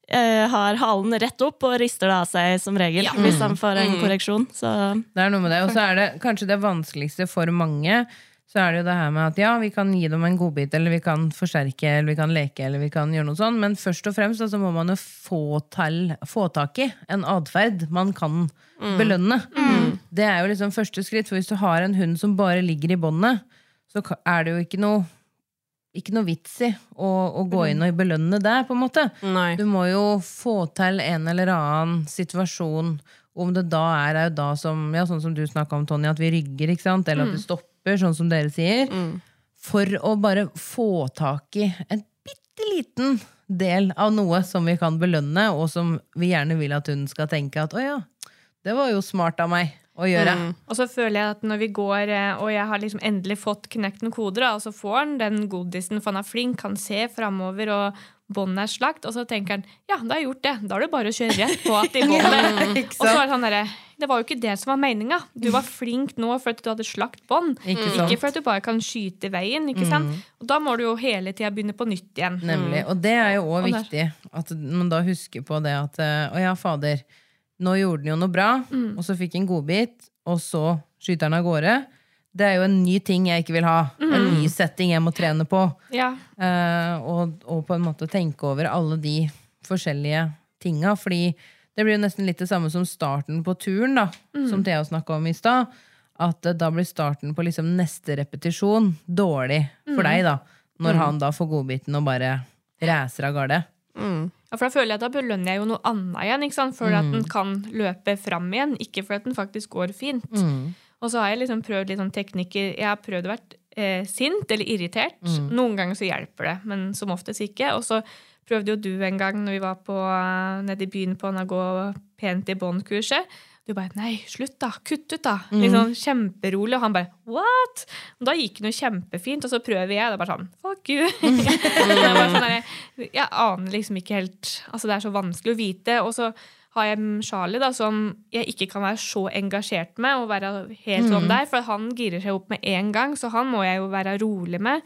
eh, har halen rett opp og rister det av seg som regel Ja. hvis han får en korreksjon. Så Det er noe med det. Og så er det kanskje det vanskeligste for mange. Så er det jo det her med at ja, vi kan gi dem en godbit, eller vi kan forsterke, eller vi kan leke, eller vi kan gjøre noe sånt, men først og fremst så så må man jo få, til, få tak i en atferd man kan belønne. Det er jo liksom første skritt, for hvis du har en hund som bare ligger i båndet, så er det jo ikke noe ikke noe vits i å, å gå inn og belønne det, på en måte. Nei. Du må jo få til en eller annen situasjon. Om det da er, er jo da som, ja, sånn som du snakka om, Tonje, at vi rygger, ikke sant? eller at vi stopper, sånn som dere sier. For å bare få tak i en bitte liten del av noe som vi kan belønne, og som vi gjerne vil at hun skal tenke at å ja, det var jo smart av meg å gjøre. Og så føler jeg at når vi går, eh, og jeg har liksom endelig fått knekt noen koder, og så får han den godisen, for han er flink, kan se framover og båndet er slakt, og så tenker han ja, da har jeg gjort det. Da er det bare å kjøre rett på at båndet. ikke og så er det sånn derre Det var jo ikke det som var meninga. Du var flink nå for at du hadde slakt bånd. Ikke Ikke, at du bare kan skyte i veien. ikke sant? Og da må du jo hele tida begynne på nytt igjen. Nemlig. Og det er jo òg viktig at man da husker på det at eh, Å ja, fader, nå gjorde den jo noe bra, Mm. og så fikk en godbit, og så skyter den av gårde. Det er jo en ny ting jeg ikke vil ha. En Mm. ny setting jeg må trene på. Ja. Uh, og, og på en måte tenke over alle de forskjellige tinga. Fordi det blir jo nesten litt det samme som starten på turen, da, som Thea snakka om i stad. At uh, da blir starten på liksom neste repetisjon dårlig for deg, da. Når han da får godbiten og bare racer av gårde. Ja, for da føler jeg at da belønner jeg jo noe annet igjen, ikke sant? for at den kan løpe fram igjen, ikke for at den faktisk går fint. Og så har jeg liksom prøvd litt sånn teknikker Jeg har prøvd å være eh, sint eller irritert. Noen ganger så hjelper det, men som oftest ikke. Og så prøvde jo du en gang når vi var på, nede i byen på gå pent i bånd-kurset. Du bare 'nei, slutt, da. Kutt ut, da'. Liksom Kjemperolig. Og han bare 'what?' Og da gikk det jo kjempefint, og så prøver jeg, og det er bare sånn 'fuck you'. er bare sånn der, jeg aner liksom ikke helt Altså, det er så vanskelig å vite. Og så har jeg Charlie, da, som jeg ikke kan være så engasjert med, og være helt sånn der, for han girer seg opp med en gang, så han må jeg jo være rolig med.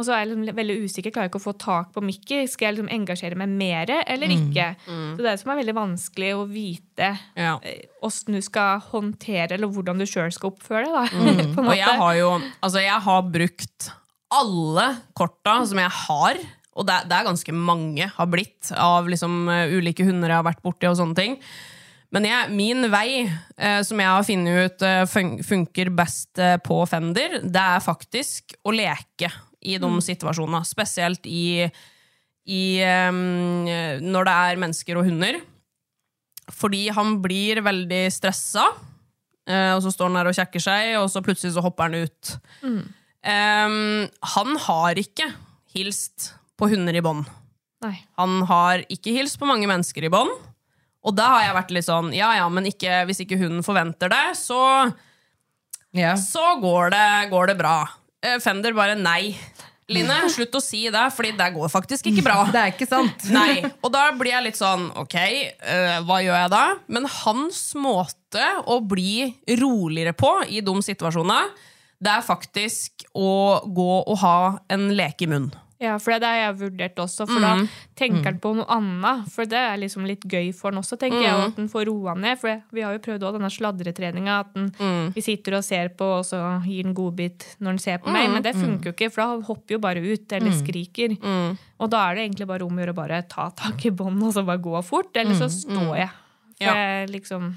Og så er jeg liksom veldig usikker, klarer ikke å få tak på Mickey. Skal jeg liksom engasjere meg mer eller ikke? Så det er det som er veldig vanskelig å vite Ja. eh, åssen du skal håndtere, eller hvordan du sjøl skal oppføre deg. da, Og jeg har jo Altså, jeg har brukt alle korta som jeg har. Og det, det er ganske mange har blitt av liksom eh, ulike hunder jeg har vært borti og sånne ting. Men jeg, min vei, eh, som jeg har funnet ut eh, fun funker best eh, på Fender, det er faktisk å leke i de situasjonene. Spesielt i, i eh, når det er mennesker og hunder. Fordi han blir veldig stressa, eh, og så står han der og kjekker seg, og så plutselig så hopper han ut. Eh, han har ikke hilst på hunder i bånd. Han har ikke hilst på mange mennesker i bånd. Og da har jeg vært litt sånn, ja ja, men ikke, hvis ikke hunden forventer det, så, Ja. så går, det, går det bra. Eh, Fender bare nei. Line, slutt å si det, fordi det går faktisk ikke bra. Det er ikke sant. Nei, og da blir jeg litt sånn Ok, øh, hva gjør jeg da? Men hans måte å bli roligere på i de situasjonene, det er faktisk å gå og ha en leke i munnen. Ja, for det har jeg vurdert også, for da tenker han på noe annet. For det er liksom litt gøy for han også, tenker jeg, og at han får roa ned. For vi har jo prøvd også denne sladretreninga, at den, vi sitter og ser på, og så gir han godbit når han ser på meg. Men det funker jo ikke, for da hopper jo bare ut, eller skriker. Og da er det egentlig bare om å gjøre å bare ta tak i båndet og så bare gå fort, eller så står jeg. For Ja. jeg liksom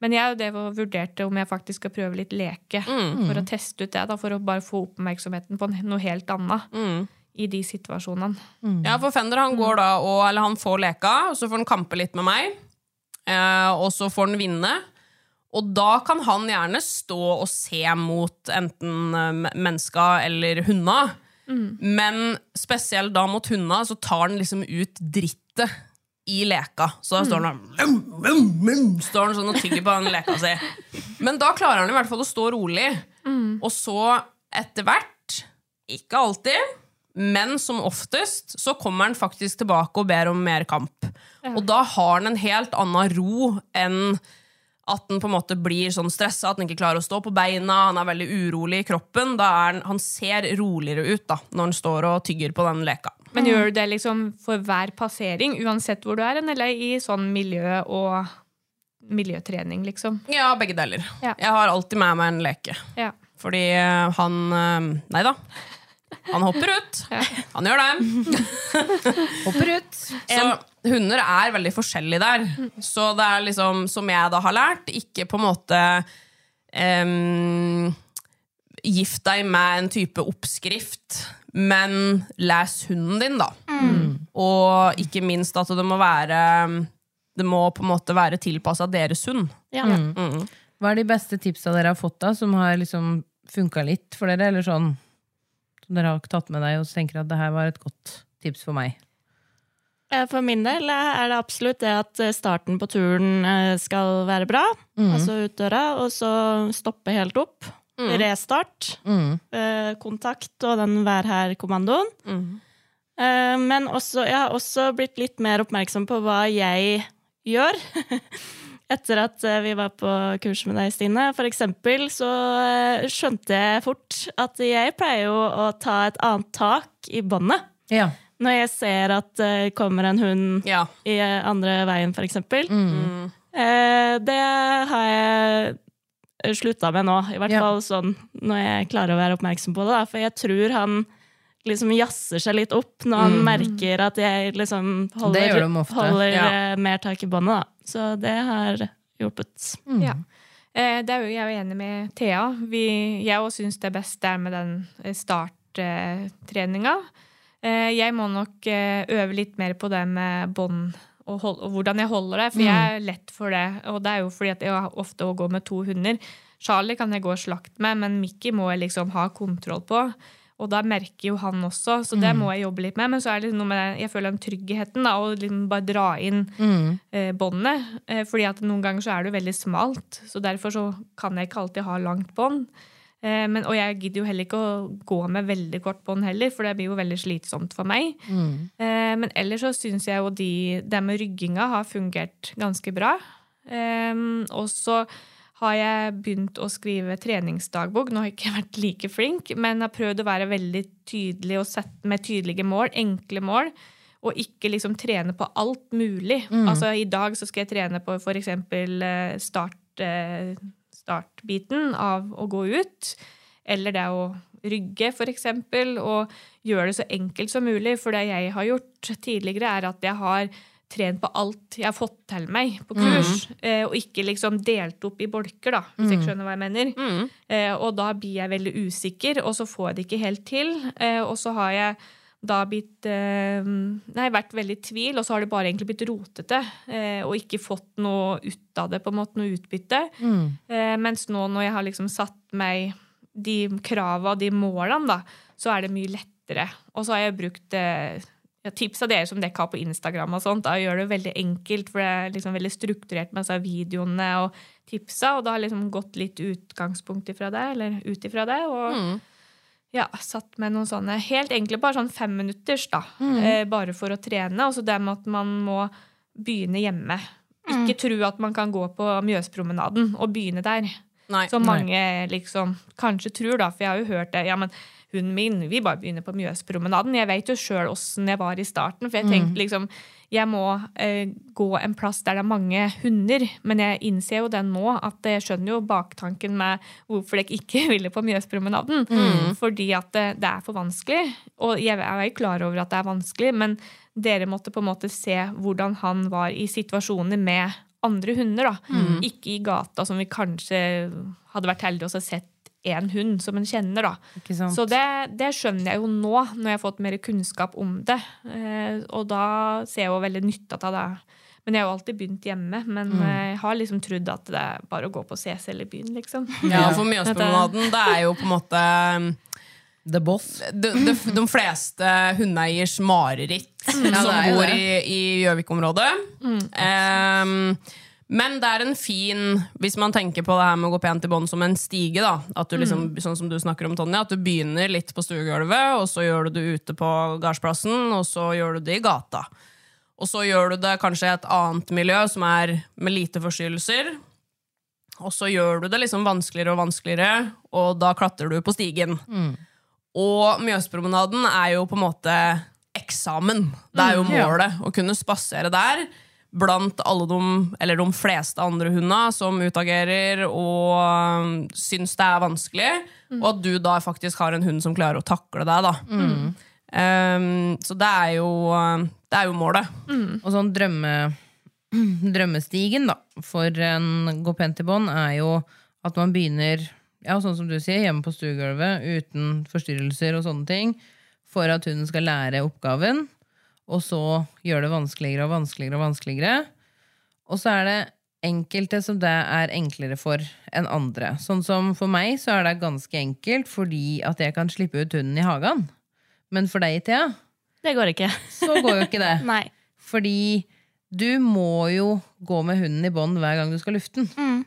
men jeg det var- vurderte om jeg faktisk skal prøve litt leke, for å teste ut det, da, for å bare få oppmerksomheten på noe helt annet i de situasjonene. Ja, for Fender han går da og, eller han får leka, og så får han kampe litt med meg. Eh, og så får han vinne. Og da kan han gjerne stå og se mot enten menneska mennesker eller Mm. Men spesielt da mot hundene så tar han liksom ut drittet i leka. Så da står han da vum, vum, vum, Står han sånn og tygger på den leka si. Men da klarer han i hvert fall å stå rolig. Og så etter hvert, ikke alltid, men som oftest, så kommer han faktisk tilbake og ber om mer kamp. Og da har han en helt annen ro enn at han på en måte blir sånn stressa, at han ikke klarer å stå på beina, han er veldig urolig i kroppen. Da er han, han ser roligere ut da, når han står og tygger på den leka. Men gjør du det liksom for hver passering, uansett hvor du er, eller i sånn miljø- og miljøtrening, liksom? Ja, begge deler. Ja. Jeg har alltid med meg en leke. Ja. Fordi eh, han eh, Nei da. Han hopper ut. Han gjør det. Hopper ut. Så hunder er veldig forskjellige der. Så det er liksom, som jeg da har lært, ikke på en måte um, Gift deg med en type oppskrift, men les hunden din, da. Og ikke minst at det må være Det må på en måte være tilpassa deres hund. Ja. Hva er de beste tipsa dere har fått da, som har liksom funka litt for dere? Eller sånn som dere har tatt med deg og så tenker at det her var et godt tips for meg? Eh, For min del er det absolutt det at eh, starten på turen eh, skal være bra, altså ut døra, og så stoppe helt opp. Restart. Mm. eh, Kontakt og den vær her-kommandoen. Eh, Men også, jeg har også blitt litt mer oppmerksom på hva jeg gjør. Etter at eh, vi var på kurs med deg, Stine. For eksempel så eh, skjønte jeg fort at jeg pleier jo å ta et annet tak i båndet. Ja. Når jeg ser at det kommer en hund Ja. i andre veien, for eksempel. Mm. Eh, Det har jeg slutta med nå, i hvert Ja. fall sånn når jeg klarer å være oppmerksom på det. Da. For jeg tror han liksom jazzer seg litt opp når han merker at jeg liksom holder, Mm. Det gjør de ofte. holder Ja. eh, mer tak i båndet. da. Så det har hjulpet. Ja. Eh, det er jo, jeg er enig med Thea. Vi, jeg òg syns det beste er med den eh, starttreninga. Eh, jeg må nok øve litt mer på det med bånd og, hold, og hvordan jeg holder det, for jeg er lett for det. Og det er jo fordi at jeg ofte går med to hunder. Charlie kan jeg gå slakt med, men Mickey må jeg liksom ha kontroll på. Og da merker jo han også, så det må jeg jobbe litt med. Men så er det liksom noe med den, jeg føler den tryggheten, da, å liksom bare dra inn eh, båndet. Eh, fordi at noen ganger så er det jo veldig smalt, så derfor så kan jeg ikke alltid ha langt bånd. Eh, men, og jeg gidder jo heller ikke å gå med veldig kort bånd heller, for det blir jo veldig slitsomt for meg. Eh, men ellers så syns jeg jo de, det med rygginga har fungert ganske bra. Eh, og så har jeg begynt å skrive treningsdagbok. Nå har jeg ikke vært like flink, men har prøvd å være veldig tydelig og sette med tydelige mål, enkle mål. Og ikke liksom trene på alt mulig. Altså I dag så skal jeg trene på f.eks. Start, eh, startbiten av å gå ut. Eller det å rygge, f.eks. Og gjøre det så enkelt som mulig. For det jeg har gjort tidligere, er at jeg har trent på alt jeg har fått til meg på kurs. eh, Og ikke liksom delt opp i bolker, da, hvis jeg skjønner hva jeg mener. Eh, Og da blir jeg veldig usikker, og så får jeg det ikke helt til. Eh, Og så har jeg da blitt Nei, vært veldig i tvil, og så har det bare egentlig blitt rotete. Og ikke fått noe ut av det, på en måte, noe utbytte. Eh, Mens nå når jeg har liksom satt meg de krava og de målene, da, så er det mye lettere. Og så har jeg brukt eh, ja, tips av dere som dere har på Instagram, og sånt, da gjør det veldig enkelt, for det er liksom veldig strukturert med altså, videoene og tipsa, og da har liksom gått litt utgangspunkt ifra det, eller ut ifra det, og ja, satt med noen sånne helt enkle, bare sånn femminutters, da, eh, bare for å trene, og så det med at man må begynne hjemme. Ikke tro at man kan gå på Mjøspromenaden og begynne der. Nei. Som mange liksom kanskje tror, da, for jeg har jo hørt det. Ja, men hunden min, vi bare begynner på Mjøspromenaden. Jeg vet jo sjøl åssen jeg var i starten, for jeg tenkte liksom jeg må eh, gå en plass der det er mange hunder. Men jeg innser jo den nå, at jeg skjønner jo baktanken med hvorfor jeg ikke ville på Mjøspromenaden. Fordi at det, det er for vanskelig. Og jeg er jo klar over at det er vanskelig, men dere måtte på en måte se hvordan han var i situasjoner med andre hunder. da. Ikke i gata, som vi kanskje hadde vært heldige og sett én hund som en kjenner. da. Ikke sant? Så det, det skjønner jeg jo nå, når jeg har fått mer kunnskap om det. Eh, og da ser jeg jo veldig nytta av det. Men jeg har jo alltid begynt hjemme. Men Mm. jeg har liksom trodd at det er bare å gå på CC i byen, liksom. Ja, for Mjøspromenaden, det er jo på en måte The Boss. de, de, de fleste hundeeiers mareritt som Ja, bor det. i, i Gjøvik-området. Ehm, men det er en fin Hvis man tenker på det her med å gå pent i bånd som en stige, da, at du liksom, sånn som du snakker om, Tonje, at du begynner litt på stuegulvet, og så gjør du det ute på gardsplassen, og så gjør du det i gata. Og så gjør du det kanskje i et annet miljø som er med lite forstyrrelser. Og så gjør du det liksom vanskeligere og vanskeligere, og da klatrer du på stigen. Og Mjøspromenaden er jo på en måte eksamen. Det er jo målet. Å kunne spasere der blant alle de, eller de fleste andre hundene som utagerer og um, syns det er vanskelig, og at du da faktisk har en hund som klarer å takle deg. da. Um, så det er jo, um, det er jo målet. Og sånn drømme, drømmestigen da, for en gå pent i bånd er jo at man begynner, ja, sånn som du sier, hjemme på stuegulvet, uten forstyrrelser og sånne ting, for at hunden skal lære oppgaven, og så gjør det vanskeligere og vanskeligere og vanskeligere. Og så er det enkelte som det er enklere for enn andre. Sånn som for meg så er det ganske enkelt fordi at jeg kan slippe ut hunden i hagen. Men for deg, Thea, Det går ikke. så går jo ikke det. Nei. Fordi du må jo gå med hunden i bånd hver gang du skal lufte den.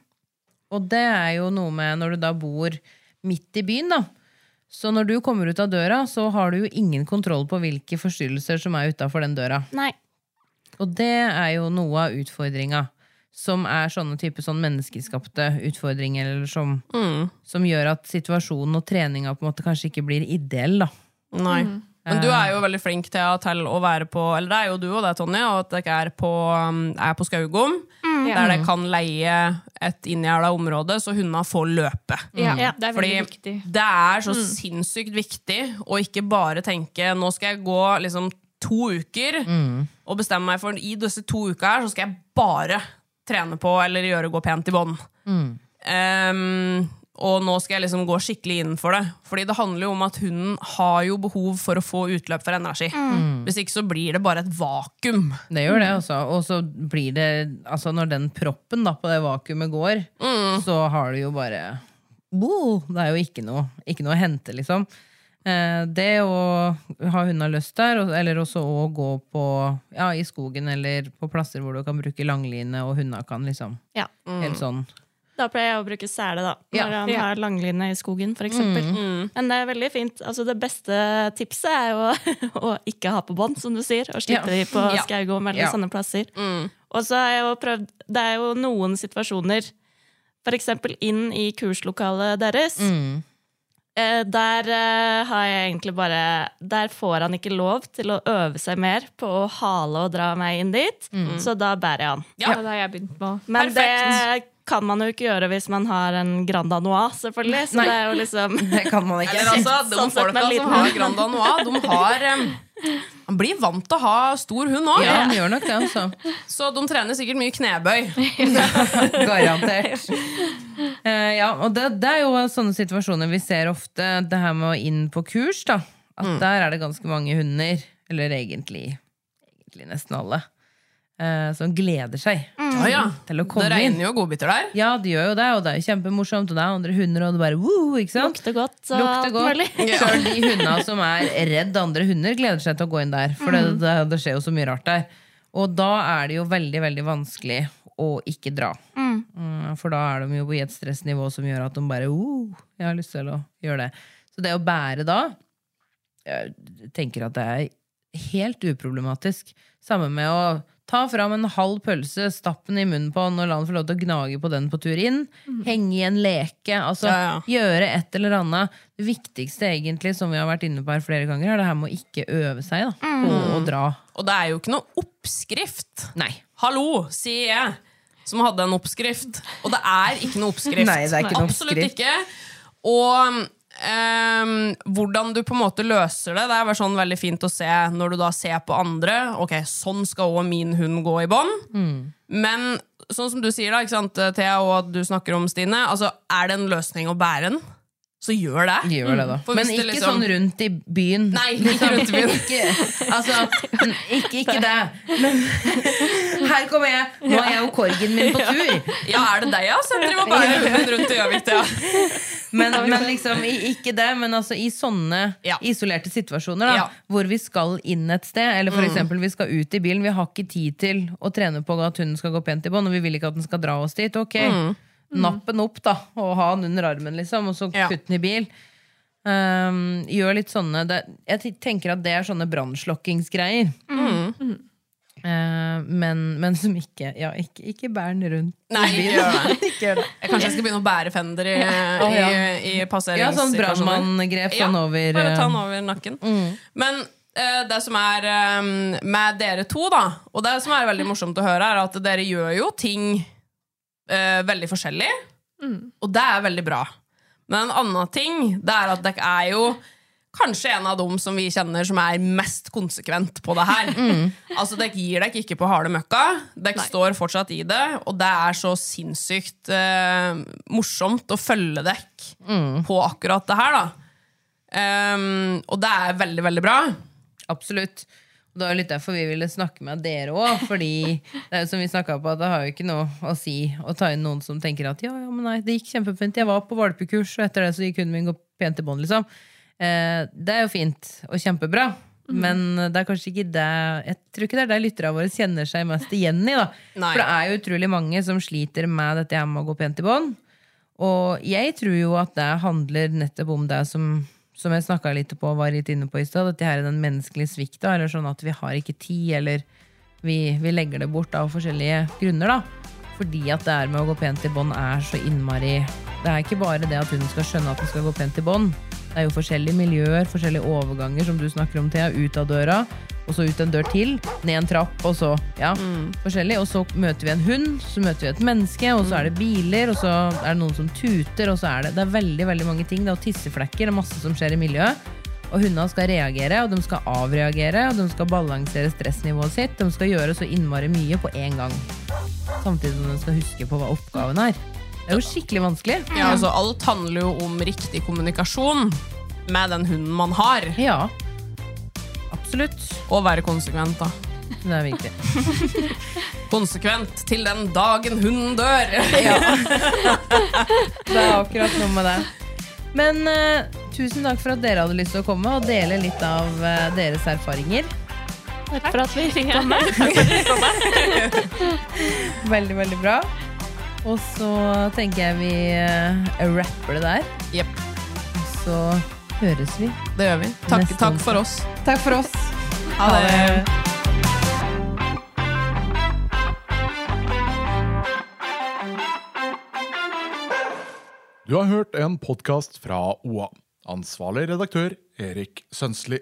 Og det er jo noe med når du da bor midt i byen, da, Så når du kommer ut av døra, så har du jo ingen kontroll på hvilke forstyrrelser som er utafor den døra. Nei. Og det er jo noe av utfordringa. Som er sånne type sånn menneskeskapte utfordringer, eller som, som gjør at situasjonen og treninga på en måte kanskje ikke blir ideell. da. Nei. Men du er jo veldig flink til, til å være på Eller det er jo du og det, Tonje, og at dere er på, um, er på Skaugom. Der det kan leie et inngjerda område, så hundene får løpe. Ja, Ja, det er Fordi viktig. det er så sinnssykt viktig å ikke bare tenke nå skal jeg gå liksom to uker og bestemme meg for i disse to uka her så skal jeg bare trene på eller gjøre gå pent i bånd. Ehm, og nå skal jeg liksom gå skikkelig inn for det. Fordi det handler jo om at hunden har jo behov for å få utløp for energi. Hvis ikke så blir det bare et vakuum. Det gjør det, altså. Og så blir det Altså, når den proppen da på det vakuumet går, så har du jo bare Bo! Det er jo ikke noe, ikke noe å hente, liksom. Eh, det å ha hundene løst der, eller også å gå på ja, i skogen eller på plasser hvor du kan bruke langline, og hundene kan liksom Ja. helt sånn Da pleier jeg å bruke sele, da. Når Ja. han Ja. har langline i skogen, for eksempel. Men det er veldig fint. Altså, det beste tipset er jo å ikke ha på bånd, som du sier. Og slippe Ja. de på Ja. Skaugom eller Ja. sånne plasser. Og så har jeg jo prøvd Det er jo noen situasjoner, eksempel inn i kurslokalet deres. Eh, der eh, har jeg egentlig bare Der får han ikke lov til å øve seg mer på å hale og dra meg inn dit, så da bærer jeg han. Ja. Ja, det har jeg begynt på. Men Perfekt. det kan man jo ikke gjøre hvis man har en Grand Anois, selvfølgelig. Så Nei. det er jo liksom Det kan man ikke. Eller altså, de Sånn folka som har. Grand Anois, de har um, Man blir vant til å ha stor hund òg, Ja, de gjør nok det, altså. så de trener sikkert mye knebøy. Garantert. Uh, ja, og det, det er jo sånne situasjoner vi ser ofte. Det her med å inn på kurs, da. At der er det ganske mange hunder, eller egentlig, egentlig nesten alle, som gleder seg Ja, ja. til å komme inn. Det regner jo godbiter der. Ja, det gjør jo det, og det er jo kjempemorsomt, og det er andre hunder, og det bare woo, ikke sant? Lukter godt Så Lukter godt. Sjøl de hundene som er redd andre hunder, gleder seg til å gå inn der. For det, det, det skjer jo så mye rart der. Og da er det jo veldig, veldig vanskelig å ikke dra. Mm, For da er de jo på et stressnivå som gjør at de bare uh, Jeg har lyst til å gjøre det. Så det å bære da Jeg tenker at det er helt uproblematisk. Samme med å ta fram en halv pølse, stapp den i munnen på han og la den få lov til å gnage på den på tur inn. Henge i en leke. Altså Ja, ja. gjøre et eller annet. Det viktigste, egentlig, som vi har vært inne på her flere ganger, er det her med å ikke øve seg da, på å dra. Og det er jo ikke noe oppskrift. Nei. Hallo, sier jeg, som hadde en oppskrift. Og det er ikke noe oppskrift. Nei, det er ikke noe oppskrift. Absolutt ikke. Og ehm, hvordan du på en måte løser det, det er sånn veldig fint å se når du da ser på andre. Ok, sånn skal òg min hund gå i bånd. Mm. Men sånn som du sier, da, Thea, og at du snakker om, Stine, altså, er det en løsning å bære den, så gjør det. Gjør det, da. For Men ikke liksom- sånn rundt i byen. Nei, ikke rundt i byen. Ikke, altså, ikke, ikke det. Men her kommer jeg. Nå er jeg jo korgen min på tur. Ja, er det deg, ja? Så jeg driver bare hunden rundt i Gjøvik, ja. Men, men liksom, ikke det, men altså i sånne Ja. isolerte situasjoner da, Ja. hvor vi skal inn et sted, eller for eksempel vi skal ut i bilen, vi har ikke tid til å trene på at hunden skal gå pent i bånd, og vi vil ikke at den skal dra oss dit. Ok, napp den opp da, og ha den under armen, liksom, og så Ja. putt den i bil. Um, gjør litt sånne det, Jeg tenker at det er sånne brannslokkingsgreier. Eh, men, men som ikke Ja, ikke, ikke bær den rundt. i Nei, ikke bilen. gjør det. ikke gjør det. Jeg kanskje jeg skal begynne å bære fender i, oh, ja. i, i Ja, sånn brannmanngrep sånn over Bare ta eh, den over nakken. Men uh, det som er um, med dere to, da, og det som er veldig morsomt å høre, er at dere gjør jo ting eh, veldig forskjellig. Og det er veldig bra. Men en annen ting det er at dere er jo kanskje en av dem som vi kjenner som er mest konsekvent på det her. Altså, Dere gir dere ikke på harde møkka. Dere står fortsatt i det, og det er så sinnssykt eh, morsomt å følge dere på akkurat det her. da. Um, og det er veldig, veldig bra. Absolutt. Og det var litt derfor vi ville snakke med dere òg. Fordi det er jo som vi på, at det har jo ikke noe å si å ta inn noen som tenker at ja, ja, men nei, det gikk kjempefint. Jeg var på valpekurs, og etter det så gikk hunden min gå pent i bånd, liksom. Eh, det er jo fint og kjempebra. Men det er kanskje ikke det Jeg tror ikke det er det lytterne våre kjenner seg mest igjen i. da Nei. For det er jo utrolig mange som sliter med dette her med å gå pent i bånd. Og jeg tror jo at det handler nettopp om det som som jeg snakka litt på var litt inne på i stad, dette her er den menneskelige svikta, eller sånn at vi har ikke tid, eller vi, vi legger det bort av forskjellige grunner, da. Fordi at det er med å gå pent i bånd er så innmari Det er ikke bare det at hun skal skjønne at hun skal gå pent i bånd. Det er jo forskjellige miljøer, forskjellige overganger, som du snakker om, Thea. Ut av døra, og så ut en dør til. Ned en trapp, og så Ja, forskjellig. Og så møter vi en hund, så møter vi et menneske, og så er det biler, og så er det noen som tuter, og så er det Det er veldig, veldig mange ting. Det er tisseflekker, det er masse som skjer i miljøet. Og hundene skal reagere, og de skal avreagere, og de skal balansere stressnivået sitt. De skal gjøre så innmari mye på én gang. Samtidig som de skal huske på hva oppgaven er. Det er jo skikkelig vanskelig. Ja, altså, alt handler jo om riktig kommunikasjon med den hunden man har. Ja. Absolutt. Og være konsekvent, da. Det er viktig. Konsekvent til den dagen hunden dør. Det er akkurat noe med det. Men uh, tusen takk for at dere hadde lyst til å komme og dele litt av uh, deres erfaringer. Takk for at vi fikk komme. Veldig, veldig bra. Og så tenker jeg vi uh, rapper det der. Jepp, Så høres vi. det gjør vi. Takk, takk for oss. Takk for oss. Ha det. Du har hørt en podkast fra OA. Ansvarlig redaktør Erik Sønsli.